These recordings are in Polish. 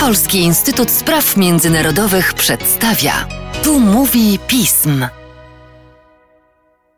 Polski Instytut Spraw Międzynarodowych przedstawia. Tu mówi pism.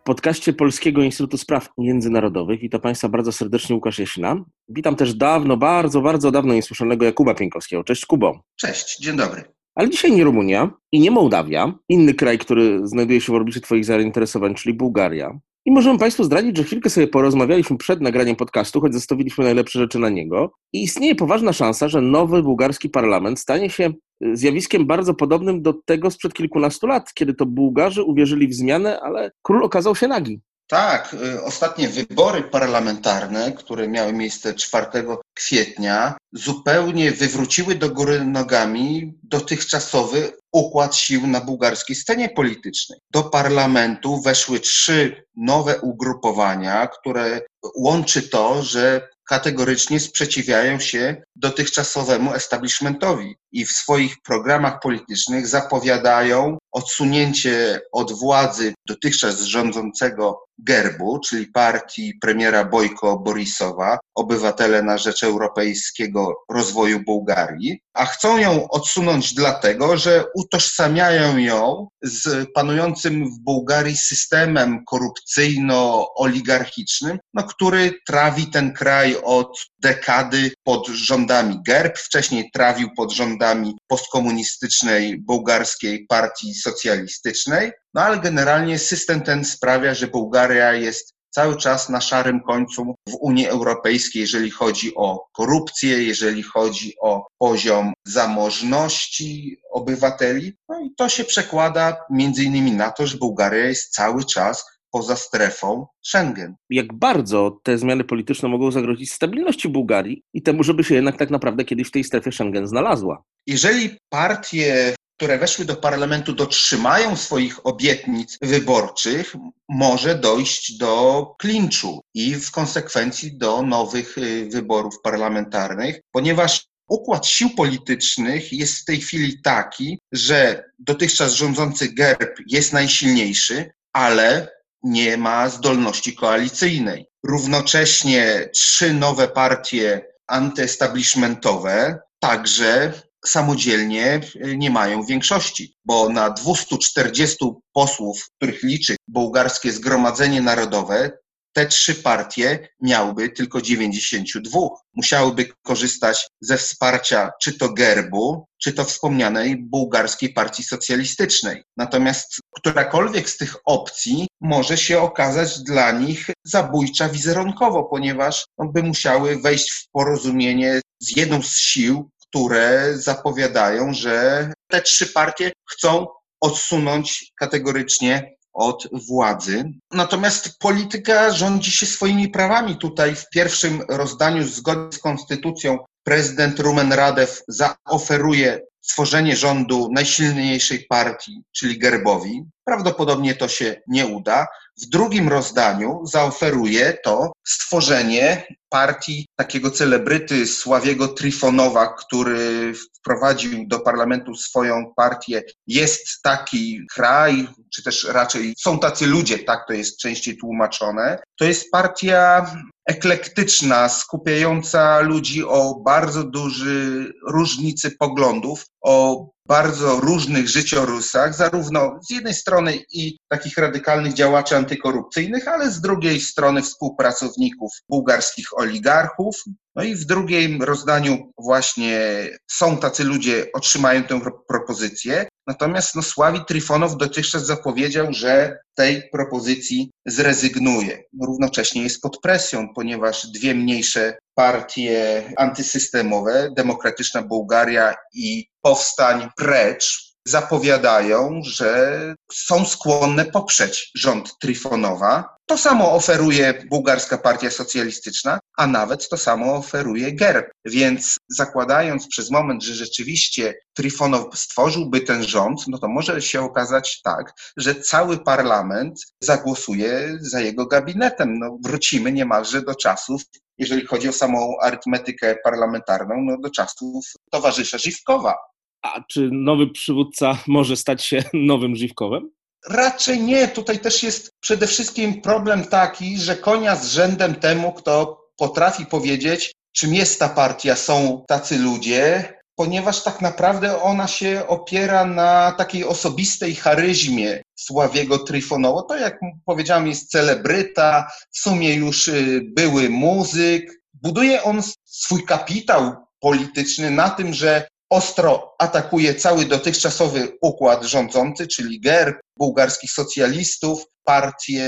W podcaście Polskiego Instytutu Spraw Międzynarodowych witam Państwa bardzo serdecznie Łukasz Jasina. Witam też dawno, bardzo, bardzo dawno niesłyszanego Jakuba Pienkowskiego. Cześć Kubo. Cześć, dzień dobry. Ale dzisiaj nie Rumunia i nie Mołdawia, inny kraj, który znajduje się w orbicie Twoich zainteresowań, czyli Bułgaria. I możemy Państwu zdradzić, że chwilkę sobie porozmawialiśmy przed nagraniem podcastu, choć zostawiliśmy najlepsze rzeczy na niego. I istnieje poważna szansa, że nowy bułgarski parlament stanie się y, zjawiskiem bardzo podobnym do tego sprzed kilkunastu lat, kiedy to Bułgarzy uwierzyli w zmianę, ale król okazał się nagi. Tak, y, ostatnie wybory parlamentarne, które miały miejsce 4 kwietnia, zupełnie wywróciły do góry nogami dotychczasowy układ sił na bułgarskiej scenie politycznej. Do parlamentu weszły trzy nowe ugrupowania, które łączy to, że kategorycznie sprzeciwiają się dotychczasowemu establishmentowi i w swoich programach politycznych zapowiadają odsunięcie od władzy dotychczas rządzącego gerbu, czyli partii premiera Bojko Borisowa, Obywatele na Rzecz Europejskiego Rozwoju Bułgarii, a chcą ją odsunąć dlatego, że utożsamiają ją z panującym w Bułgarii systemem korupcyjno-oligarchicznym, no, który trawi ten kraj od dekady pod rządami GERB, wcześniej trawił pod rządami postkomunistycznej bułgarskiej partii socjalistycznej, no ale generalnie system ten sprawia, że Bułgaria jest cały czas na szarym końcu w Unii Europejskiej, jeżeli chodzi o korupcję, jeżeli chodzi o poziom zamożności obywateli. No i to się przekłada między innymi na to, że Bułgaria jest cały czas poza strefą Schengen. Jak bardzo te zmiany polityczne mogą zagrozić stabilności Bułgarii i temu, żeby się jednak tak naprawdę kiedyś w tej strefie Schengen znalazła? Jeżeli partie które weszły do parlamentu, dotrzymają swoich obietnic wyborczych, może dojść do klinczu i w konsekwencji do nowych y, wyborów parlamentarnych, ponieważ układ sił politycznych jest w tej chwili taki, że dotychczas rządzący GERB jest najsilniejszy, ale nie ma zdolności koalicyjnej. Równocześnie trzy nowe partie antyestablishmentowe także samodzielnie nie mają większości, bo na 240 posłów, których liczy bułgarskie Zgromadzenie Narodowe, te trzy partie miałyby tylko 92. Musiałyby korzystać ze wsparcia czy to gerbu, czy to wspomnianej bułgarskiej partii socjalistycznej. Natomiast którakolwiek z tych opcji może się okazać dla nich zabójcza wizerunkowo, ponieważ by musiały wejść w porozumienie z jedną z sił, które zapowiadają, że te trzy partie chcą odsunąć kategorycznie od władzy. Natomiast polityka rządzi się swoimi prawami. Tutaj w pierwszym rozdaniu zgodnie z konstytucją prezydent Rumen Radew zaoferuje stworzenie rządu najsilniejszej partii, czyli Gerbowi. Prawdopodobnie to się nie uda. W drugim rozdaniu zaoferuje to stworzenie partii takiego celebryty Sławiego Trifonowa, który wprowadził do parlamentu swoją partię. Jest taki kraj, czy też raczej są tacy ludzie, tak to jest częściej tłumaczone. To jest partia eklektyczna, skupiająca ludzi o bardzo duży różnicy poglądów, o bardzo różnych życiorysach, zarówno z jednej strony i takich radykalnych działaczy antykorupcyjnych, ale z drugiej strony współpracowników bułgarskich oligarchów. No i w drugim rozdaniu właśnie są tacy ludzie, otrzymają tę propozycję. Natomiast no, Sławi Trifonow dotychczas zapowiedział, że tej propozycji zrezygnuje. Równocześnie jest pod presją, ponieważ dwie mniejsze partie antysystemowe, Demokratyczna Bułgaria i Powstań Precz, zapowiadają, że są skłonne poprzeć rząd Trifonowa. To samo oferuje bułgarska partia socjalistyczna, a nawet to samo oferuje GERB. Więc zakładając przez moment, że rzeczywiście Trifonow stworzyłby ten rząd, no to może się okazać tak, że cały parlament zagłosuje za jego gabinetem. No, wrócimy niemalże do czasów jeżeli chodzi o samą arytmetykę parlamentarną, no do czasów towarzysza Żywkowa. A czy nowy przywódca może stać się nowym Żywkowem? Raczej nie. Tutaj też jest przede wszystkim problem taki, że konia z rzędem temu, kto potrafi powiedzieć, czym jest ta partia, są tacy ludzie, ponieważ tak naprawdę ona się opiera na takiej osobistej charyzmie Sławiego Tryfonowa. To, jak powiedziałem, jest celebryta, w sumie już y, były muzyk. Buduje on swój kapitał polityczny na tym, że ostro atakuje cały dotychczasowy układ rządzący, czyli GERB, bułgarskich socjalistów, partię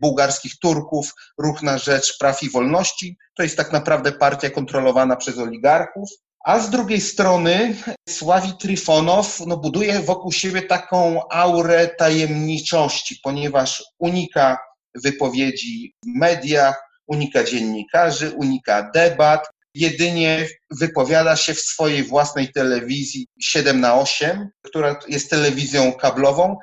bułgarskich Turków, Ruch na Rzecz Praw i Wolności. To jest tak naprawdę partia kontrolowana przez oligarchów. A z drugiej strony Sławi Tryfonow no, buduje wokół siebie taką aurę tajemniczości, ponieważ unika wypowiedzi w mediach, unika dziennikarzy, unika debat, jedynie wypowiada się w swojej własnej telewizji 7 na 8, która jest telewizją kablową,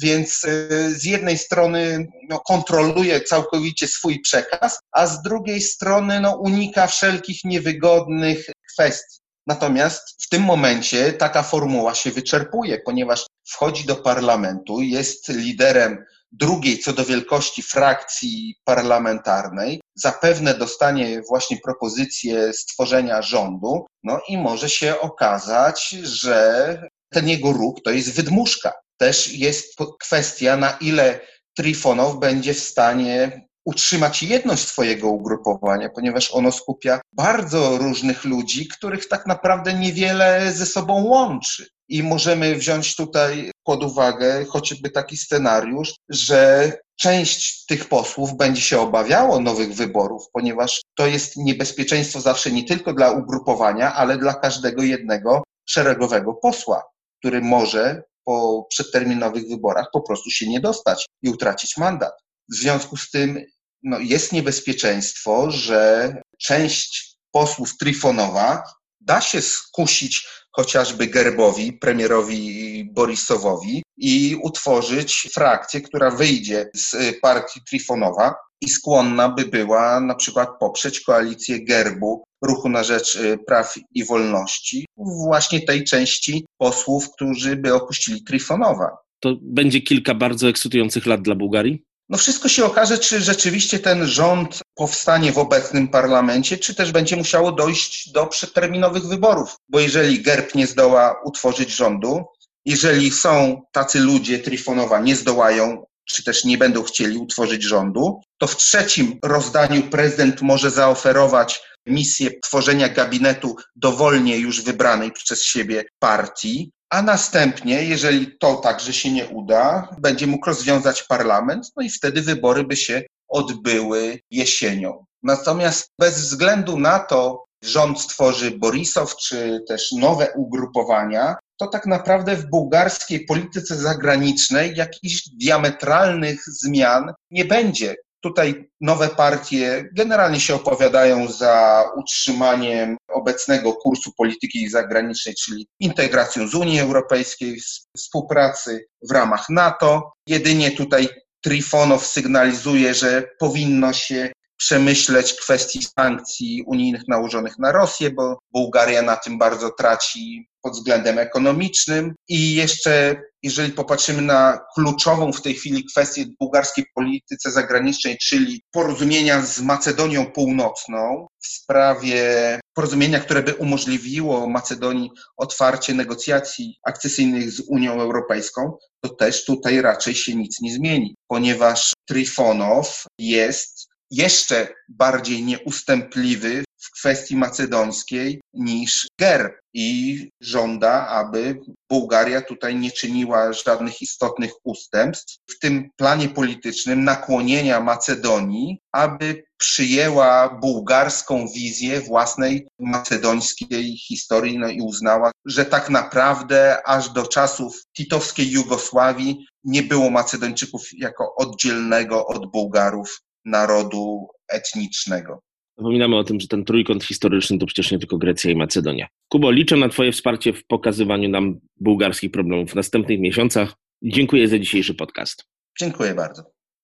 więc y, z jednej strony no, kontroluje całkowicie swój przekaz, a z drugiej strony no, unika wszelkich niewygodnych kwestii. Natomiast w tym momencie taka formuła się wyczerpuje, ponieważ wchodzi do parlamentu, jest liderem drugiej co do wielkości frakcji parlamentarnej, zapewne dostanie właśnie propozycję stworzenia rządu, no i może się okazać, że ten jego ruch to jest wydmuszka. Też jest kwestia, na ile Trifonow będzie w stanie utrzymać jedność swojego ugrupowania, ponieważ ono skupia bardzo różnych ludzi, których tak naprawdę niewiele ze sobą łączy. I możemy wziąć tutaj pod uwagę chociażby taki scenariusz, że część tych posłów będzie się obawiało nowych wyborów, ponieważ to jest niebezpieczeństwo zawsze nie tylko dla ugrupowania, ale dla każdego jednego szeregowego posła, który może po przedterminowych wyborach po prostu się nie dostać i utracić mandat. W związku z tym no, jest niebezpieczeństwo, że część posłów Trifonowa da się skusić chociażby Gerbowi, premierowi Borisowowi i utworzyć frakcję, która wyjdzie z partii Trifonowa i skłonna by była na przykład poprzeć koalicję Gerbu, Ruchu na Rzecz y, Praw i Wolności, właśnie tej części posłów, którzy by opuścili Trifonowa. To będzie kilka bardzo ekscytujących lat dla Bułgarii? No wszystko się okaże, czy rzeczywiście ten rząd powstanie w obecnym parlamencie, czy też będzie musiało dojść do przedterminowych wyborów. Bo jeżeli GERB nie zdoła utworzyć rządu, jeżeli są tacy ludzie, Trifonowa, nie zdołają, czy też nie będą chcieli utworzyć rządu, to w trzecim rozdaniu prezydent może zaoferować misję tworzenia gabinetu dowolnie już wybranej przez siebie partii, a następnie, jeżeli to także się nie uda, będzie mógł rozwiązać parlament, no i wtedy wybory by się odbyły jesienią. Natomiast bez względu na to, rząd stworzy Borisow czy też nowe ugrupowania, to tak naprawdę w bułgarskiej polityce zagranicznej jakichś diametralnych zmian nie będzie. Tutaj nowe partie generalnie się opowiadają za utrzymaniem obecnego kursu polityki zagranicznej, czyli integracją z Unii Europejskiej, współpracy w ramach NATO. Jedynie tutaj Trifonow sygnalizuje, że powinno się przemyśleć kwestii sankcji unijnych nałożonych na Rosję, bo Bułgaria na tym bardzo traci pod względem ekonomicznym. I jeszcze, jeżeli popatrzymy na kluczową w tej chwili kwestię bułgarskiej polityce zagranicznej, czyli porozumienia z Macedonią Północną w sprawie porozumienia, które by umożliwiło Macedonii otwarcie negocjacji akcesyjnych z Unią Europejską, to też tutaj raczej się nic nie zmieni, ponieważ Trifonow jest jeszcze bardziej nieustępliwy w kwestii macedońskiej niż GERB i żąda, aby Bułgaria tutaj nie czyniła żadnych istotnych ustępstw w tym planie politycznym nakłonienia Macedonii, aby przyjęła bułgarską wizję własnej macedońskiej historii no i uznała, że tak naprawdę aż do czasów titowskiej Jugosławii nie było Macedończyków jako oddzielnego od Bułgarów narodu etnicznego. Zapominamy o tym, że ten trójkąt historyczny to przecież nie tylko Grecja i Macedonia. Kubo, liczę na Twoje wsparcie w pokazywaniu nam bułgarskich problemów w następnych miesiącach. Dziękuję za dzisiejszy podcast. Dziękuję bardzo.